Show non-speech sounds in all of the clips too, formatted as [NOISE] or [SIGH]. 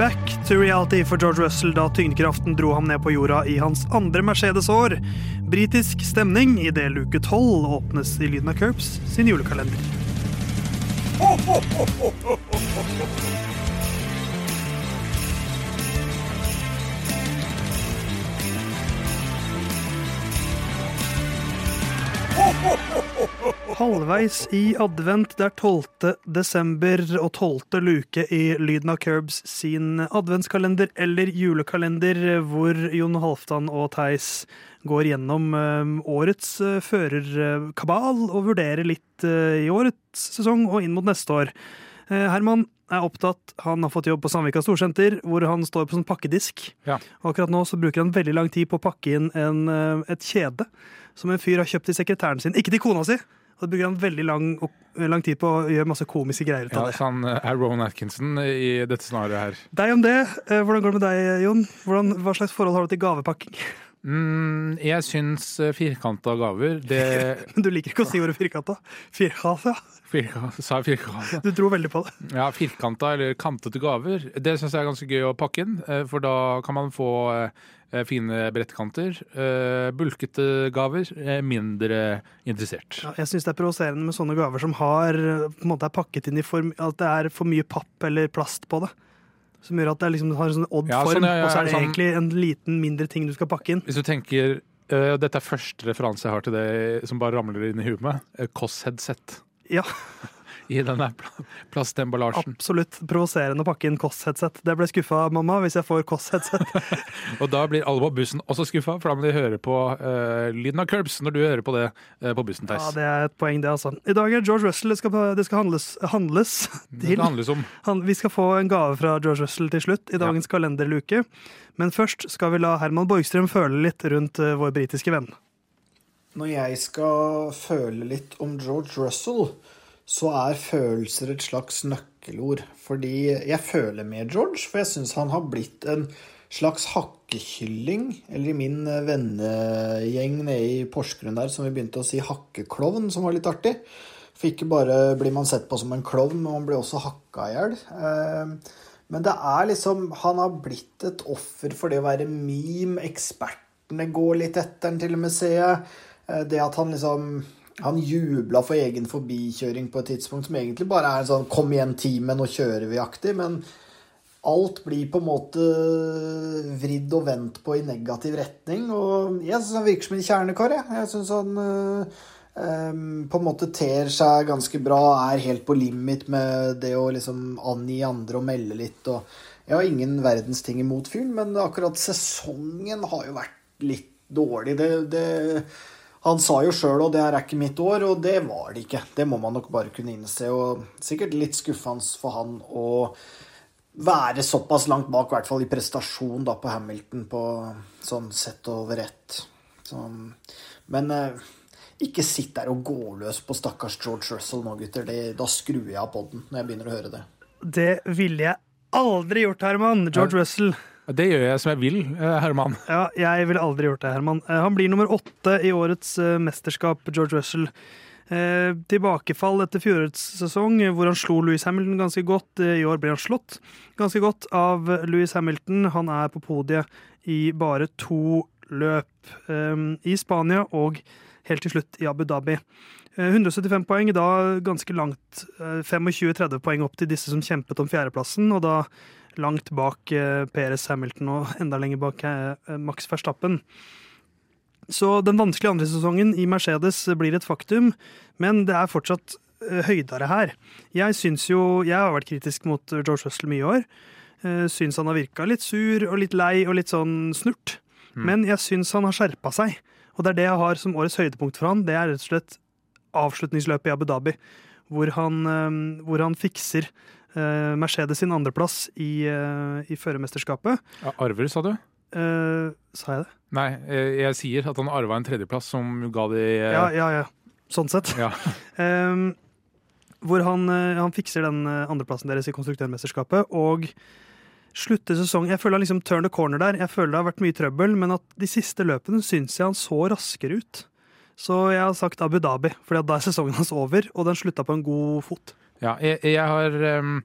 Back to reality for George Russell da tyngdekraften dro ham ned på jorda i hans andre Mercedes-år. Britisk stemning idet luke 12 åpnes i lyden av Curbs sin julekalender. Halvveis i advent, det er 12. desember og 12. luke i Lyden av Curbs sin adventskalender eller julekalender, hvor Jon Halvdan og Theis går gjennom eh, årets eh, førerkabal og vurderer litt eh, i årets sesong og inn mot neste år. Eh, Herman er opptatt. Han har fått jobb på Sandvika Storsenter, hvor han står på sånn pakkedisk. Ja. Og akkurat nå så bruker han veldig lang tid på å pakke inn en, et kjede som en fyr har kjøpt til sekretæren sin. Ikke til kona si! Og det bruker han veldig lang, lang tid på å gjøre masse komiske greier ut Ja, av det. så han eh, er Rowan Atkinson i dette scenarioet her. Deg om det. Eh, Hvordan går det med deg, Jon? Hvordan, hva slags forhold har du til gavepakking? Mm, jeg syns eh, firkanta gaver det [LAUGHS] Du liker ikke å si ordet firkanta. Firkanta. firka, Sa firkanta? Du tror veldig på det. Ja, firkanta eller kantete gaver. Det syns jeg er ganske gøy å pakke inn, eh, for da kan man få eh, fine brettkanter. Bulkete gaver, mindre interessert. Ja, jeg syns det er provoserende med sånne gaver som har, på en måte er pakket inn i form At det er for mye papp eller plast på det. Som gjør at det liksom har en sånn odd Ja, form, sånn, ja, ja, og så er det sånn- egentlig en liten, mindre ting du skal pakke inn. Hvis du tenker uh, Dette er første referanse jeg har til det som bare ramler inn i huet med. Uh, Koss-headset. Ja, I denne pl plastemballasjen. absolutt provoserende å pakke inn Kåss-headset. Det ble skuffa av mamma hvis jeg får Kåss-headset. [LAUGHS] Og da blir alle på bussen også skuffa, for da må de høre på uh, lyden av curbs når du hører på det uh, på bussen, Ja, det er et poeng, det, altså. I dag er George Russell det skal, det skal handles, handles det til. handles om Han, vi skal få en gave fra George Russell til slutt i dagens kalenderluke. Men først skal vi la Herman Borgstrøm føle litt rundt uh, vår britiske venn. Når jeg skal føle litt om George Russell, så er følelser et slags nøkkelord. Fordi jeg føler med George, for jeg syns han har blitt en slags hakkekylling. Eller i min vennegjeng nede i Porsgrunn der, som vi begynte å si hakkeklovn, som var litt artig. For ikke bare blir man sett på som en klovn, men man blir også hakka i hjel. Eh, Men det er liksom Han har blitt et offer for det å være meme. Ekspertene går litt etter han, til og med, ser jeg. Eh, Det at han liksom Han jubla for egen forbikjøring på et tidspunkt som egentlig bare er en sånn 'kom igjen, teamet, nå kjører vi'-aktig. Men alt blir på en måte vridd og vendt på i negativ retning. Og jeg syns han virker som en kjernekar, jeg. Jeg syns han øhm, på en måte ter seg ganske bra, er helt på limit med det å liksom angi andre og melde litt. Og jeg har ingen verdens ting imot fyren, men akkurat sesongen har jo vært litt dårlig. Det, det han sa jo sjøl og det er ikke mitt år, og det var det ikke. Det må man nok bare kunne innse. Og sikkert litt skuffende for han å være såpass langt bak, i hvert fall i prestasjon da på Hamilton, på sånn sett over ett. Sånn. men eh, ikke sitt der og gå løs på stakkars George Russell nå, gutter. Det, da skrur jeg av poden når jeg begynner å høre det. Det ville jeg aldri gjort, Herman. George Russell. Det gjør jeg som jeg vil, eh, Herman. Ja, jeg ville aldri gjort det, Herman. Eh, Han blir nummer åtte i årets eh, mesterskap, George Russell. Tilbakefall etter fjorårets sesong, hvor han slo Louis Hamilton ganske godt. I år blir han slått ganske godt av Louis Hamilton. Han er på podiet i bare to løp. I Spania og helt til slutt i Abu Dhabi. Eh, 175 poeng, da ganske langt. eh, 25-30 poeng opp til disse som kjempet om fjerdeplassen, og da langt bak Peres Hamilton og enda lenger bak eh, Max Verstappen. Så den vanskelige andre sesongen i Mercedes blir et faktum, men det er fortsatt eh, høydere her. Jeg syns jo Jeg har vært kritisk mot George Russell mye i år. Eh, Syns han har virka litt sur og litt lei og litt sånn snurt. Men jeg syns han har skjerpa seg. Og det er det jeg har som årets høydepunkt for han. Det er rett og slett avslutningsløpet i Abu Dhabi, hvor han, eh, hvor han fikser eh, Mercedes sin andreplass i, uh, i førermesterskapet. Ja, arver, sa du? Uh, sa jeg det? Nei, jeg, jeg sier at han arva en tredjeplass som ga de Ja, ja, ja. Sånn sett. ja. [LAUGHS] um, hvor han, han fikser den andreplassen deres i konstruktørmesterskapet og slutter sesongen Jeg føler han liksom turn the corner der. Jeg føler det har vært mye trøbbel, men at de siste løpene syns jeg han så raskere ut. Så jeg har sagt Abu Dhabi, for da er sesongen hans over, og den slutta på en god fot. Ja, jeg, jeg har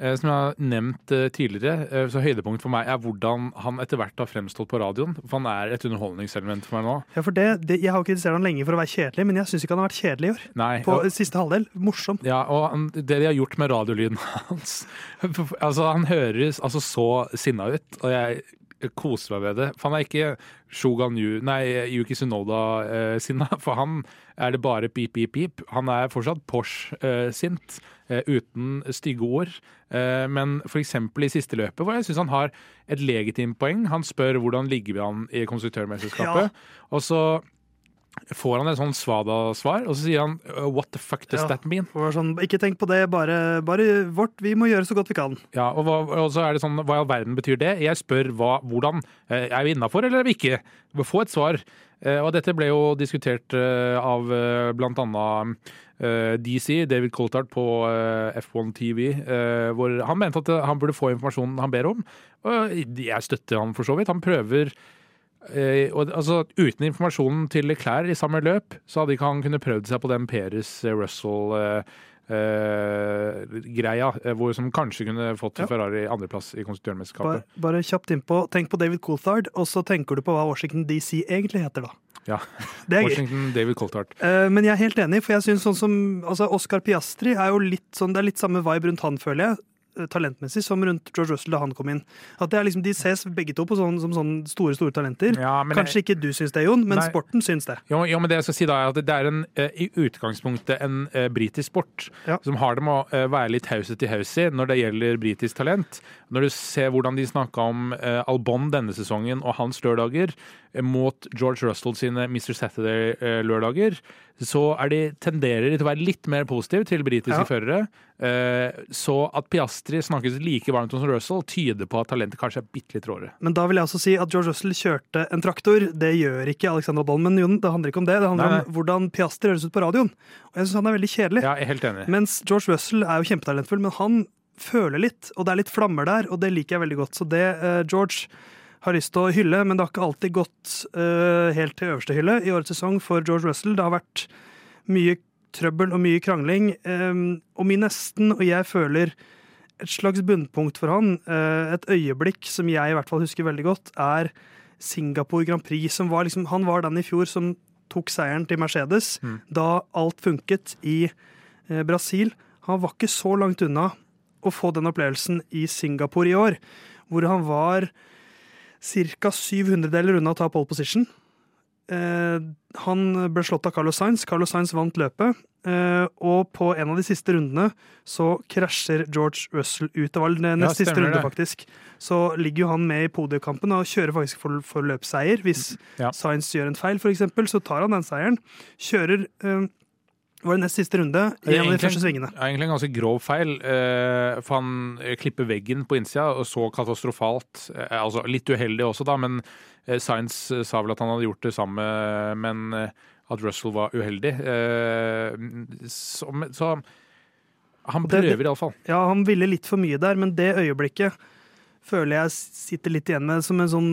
Eh, Som jeg har nevnt eh, tidligere, eh, så høydepunkt for meg er hvordan han etter hvert har fremstått på radioen. For han er et underholdningselement for meg nå. Ja, for det, det, Jeg har jo kritisert han lenge for å være kjedelig, men jeg syns ikke han har vært kjedelig i år. Nei, På og, siste halvdel. Morsom. ja, og det de har gjort med radiolyden [LAUGHS] hans [LAUGHS] Altså, han høres altså så sinna ut, og jeg koser meg med det. For han er ikke Shogun Yu, nei, Yuki Sunoda-sinna, for han er det bare pip, pip, pip. Han er fortsatt Porsche-sint, eh, uten stygge ord. Eh, men f.eks. i siste løpet, hvor jeg syns han har et legitimt poeng. Han spør hvordan ligger vi an i konstruktørmesterskapet, og så får han et sånn svada-svar, og så sier han uh, what the fuck does Ja. that mean? Sånn, ikke tenk på det, bare, bare vårt. Vi må gjøre så godt vi kan. Ja, og, hva, og så er det sånn, hva i all verden betyr det? Jeg spør hva, hvordan. Eh, Er vi innafor, eller er vi ikke? Få et svar. Eh, Og dette ble jo diskutert eh, av blant annet DC, David Coltart på eh, F1 TV, hvor han mente at han burde få informasjonen han ber om. Og jeg støtter han for så vidt. Han prøver og, altså, Uten informasjonen til Leclerc i samme løp, så hadde ikke han kunnet prøvd seg på den Peres eh, Russell eh, eh, eh, hvor som kanskje kunne fått Ja. Ferrari andreplass i Bare, konstruktørmesterskapet. bare kjapt innpå. Tenk på David Coulthard, og så tenker du på hva Washington DC egentlig heter, da. Ja. [LAUGHS] Er gøy. Washington David Coulthard. Eh, Men jeg er helt enig, for jeg synes sånn som altså Oscar Piastri er jo litt sånn, det er litt samme vibe rundt han, føler jeg. Eh, Talentmessig som rundt George Russell da han kom inn. At det liksom, De ses begge to på sånn, som sånne store store talenter. Ja, Kanskje Kanskje ikke du syns det, Jon, men Nei. sporten syns det. Jo, jo, men det jeg skal si da er at det er en, eh, i utgangspunktet en uh, britisk sport Ja. som har det med å være litt hause i hause når det gjelder britisk talent. Når du ser hvordan de snakka om uh, Albon denne sesongen og hans lørdager mot George Russell sine Mr. Saturday-lørdager, så er de tenderer til å være litt mer positive til britiske Ja. førere. Eh, Så at Piastri snakkes like varmt om som Russell, tyder på at talentet kanskje er bitte litt råere. Men da vil jeg også si at George Russell kjørte en traktor. Det gjør ikke Alexander Albon. Men Jon, det handler ikke om det. Det handler Nei, nei. om hvordan Piastri høres ut på radioen. Og jeg syns han er veldig kjedelig. Ja, jeg er helt enig. Mens George Russell er jo kjempetalentfull, men han føler litt, og det er litt flammer der, og det liker jeg veldig godt. Så det eh, George har lyst til å hylle, men det har ikke alltid gått uh, helt til øverste hylle i årets sesong for George Russell. Det har vært mye trøbbel og mye krangling, Um, og min nesten, og jeg føler et slags bunnpunkt for han, uh, et øyeblikk som jeg i hvert fall husker veldig godt, er Singapore Grand Prix, som var liksom, han var den i fjor som tok seieren til Mercedes, Mm. da alt funket i uh, Brasil. Han var ikke så langt unna å få den opplevelsen i Singapore i år, hvor han var ca. 700 deler unna å ta pole position. Eh, han ble slått av Carlos Sainz. Carlos Sainz vant løpet. eh, og på en av de siste rundene så krasjer George Russell ut. Det var den nest siste stemmer runde, det. faktisk. Så ligger jo han med i podiekampen og kjører faktisk for, for løpsseier. Hvis Ja. Sainz gjør en feil, f.eks., så tar han den seieren. Kjører eh, var det nest siste runde i en av de første svingene. Ja, egentlig en ganske grov feil. eh, For han eh, klipper veggen på innsida, og så katastrofalt. eh, Altså litt uheldig også, da, men Science sa vel at han hadde gjort det samme, men at Russell var uheldig. Eh, Så, så han prøver iallfall. Ja, han ville litt for mye der, men det øyeblikket føler jeg sitter litt igjen med som en sånn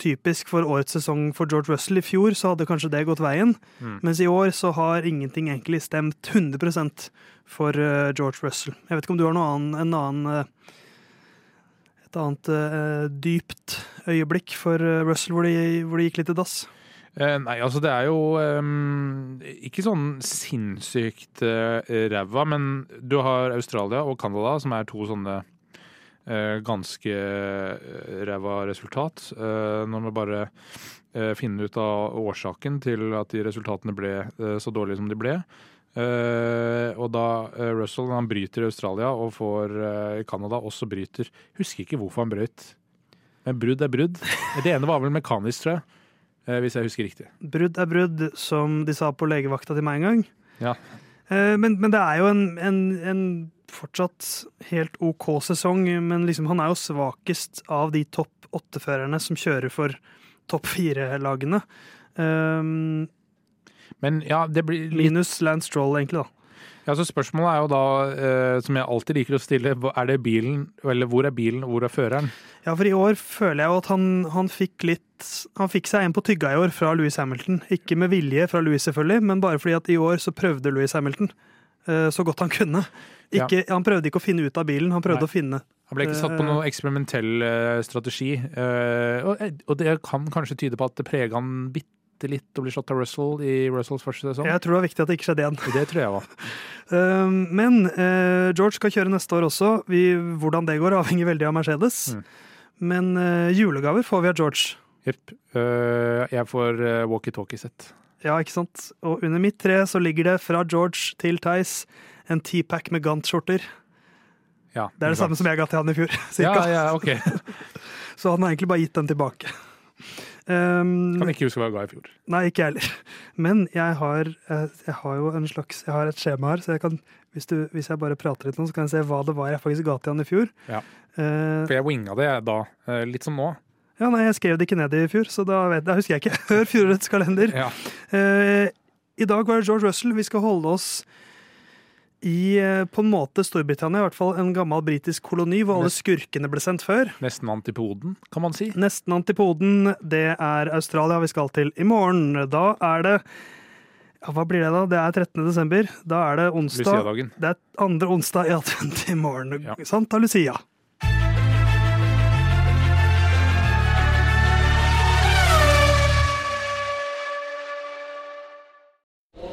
typisk for årets sesong for George Russell. I fjor så hadde kanskje det gått veien, Mm. mens i år så har ingenting egentlig stemt 100 for uh, George Russell. Jeg vet ikke om du har noe annen, en annen uh, et annet uh, dypt øyeblikk for Russell hvor det, hvor det gikk litt i dass? Nei, altså det er jo um, ikke sånn sinnssykt uh, ræva, men du har Australia og Canada, som er to sånne ganske eh, ræva resultat. Uh, når man bare eh, finner ut av årsaken til at de resultatene ble eh, så dårlige som de ble. Eh, og da eh, Russell han bryter i Australia og får eh, i Canada også bryter Husker ikke hvorfor han brøyt. Men brudd er brudd. Det ene var vel mekanisk, tror jeg. eh, Hvis jeg husker riktig. Brudd er brudd, som de sa på legevakta til meg en gang. Ja. Eh, Men, men det er jo en, en, en fortsatt helt OK sesong, men liksom han er jo svakest av de topp åtte-førerne som kjører for topp fire-lagene. Um, Men ja, det blir litt minus Lance Stroll, egentlig, da. ja, så Spørsmålet er jo da, eh, som jeg alltid liker å stille, er det bilen, eller hvor er bilen, og hvor er føreren? Ja, for i år føler jeg jo at han, han fikk litt Han fikk seg en på tygga i år fra Louis Hamilton. Ikke med vilje fra Louis, selvfølgelig, men bare fordi at i år så prøvde Louis Hamilton. Eh, så godt han kunne. Ikke, Han prøvde ikke å finne ut av bilen, han prøvde Nei. å finne Han ble ikke satt på noe eksperimentell eh, strategi. eh, og, det kan kanskje tyde på at det prega han bitte litt å bli slått av Russell i Russells første sesong. Jeg tror det var viktig at det ikke skjedde igjen. Det tror jeg. [LAUGHS] Eh, Men eh, George skal kjøre neste år også. Vi, hvordan det går, avhenger veldig av Mercedes. Mm. Men eh, julegaver får vi av George. Jepp. Eh, jeg får walkietalkie-sett. Ja, ikke sant? Og under mitt tre så ligger det fra George til Theis en T-pack med Gant-skjorter. Ja, Det er det samme som jeg ga til han i fjor. [LAUGHS] Cirka. ja, ok. [LAUGHS] Så han har egentlig bare gitt den tilbake. Um, Kan ikke huske hva jeg ga i fjor. Nei, ikke jeg heller. [LAUGHS] Men jeg har, eh, jeg har jo en slags Jeg har et skjema her, så jeg kan, hvis, du, hvis jeg bare prater litt nå, så kan jeg se hva det var jeg faktisk ga til han i fjor. Ja. Eh, For jeg winga det da, eh, litt som nå. Ja, nei, jeg skrev det ikke ned i fjor, så da, vet, da husker jeg ikke. [LAUGHS] Hør fjorårets kalender. Ja. Eh, I dag var det George Russell. Vi skal holde oss i eh, på en måte Storbritannia, i hvert fall en gammel britisk koloni hvor alle skurkene ble sendt før. Nesten antipoden, kan man si. Nesten antipoden, det er Australia vi skal til i morgen. Da er det ja, Hva blir det, da? Det er 13. desember. Da er det onsdag. Det er andre onsdag i advent i morgen. Ja. Santa Lucia.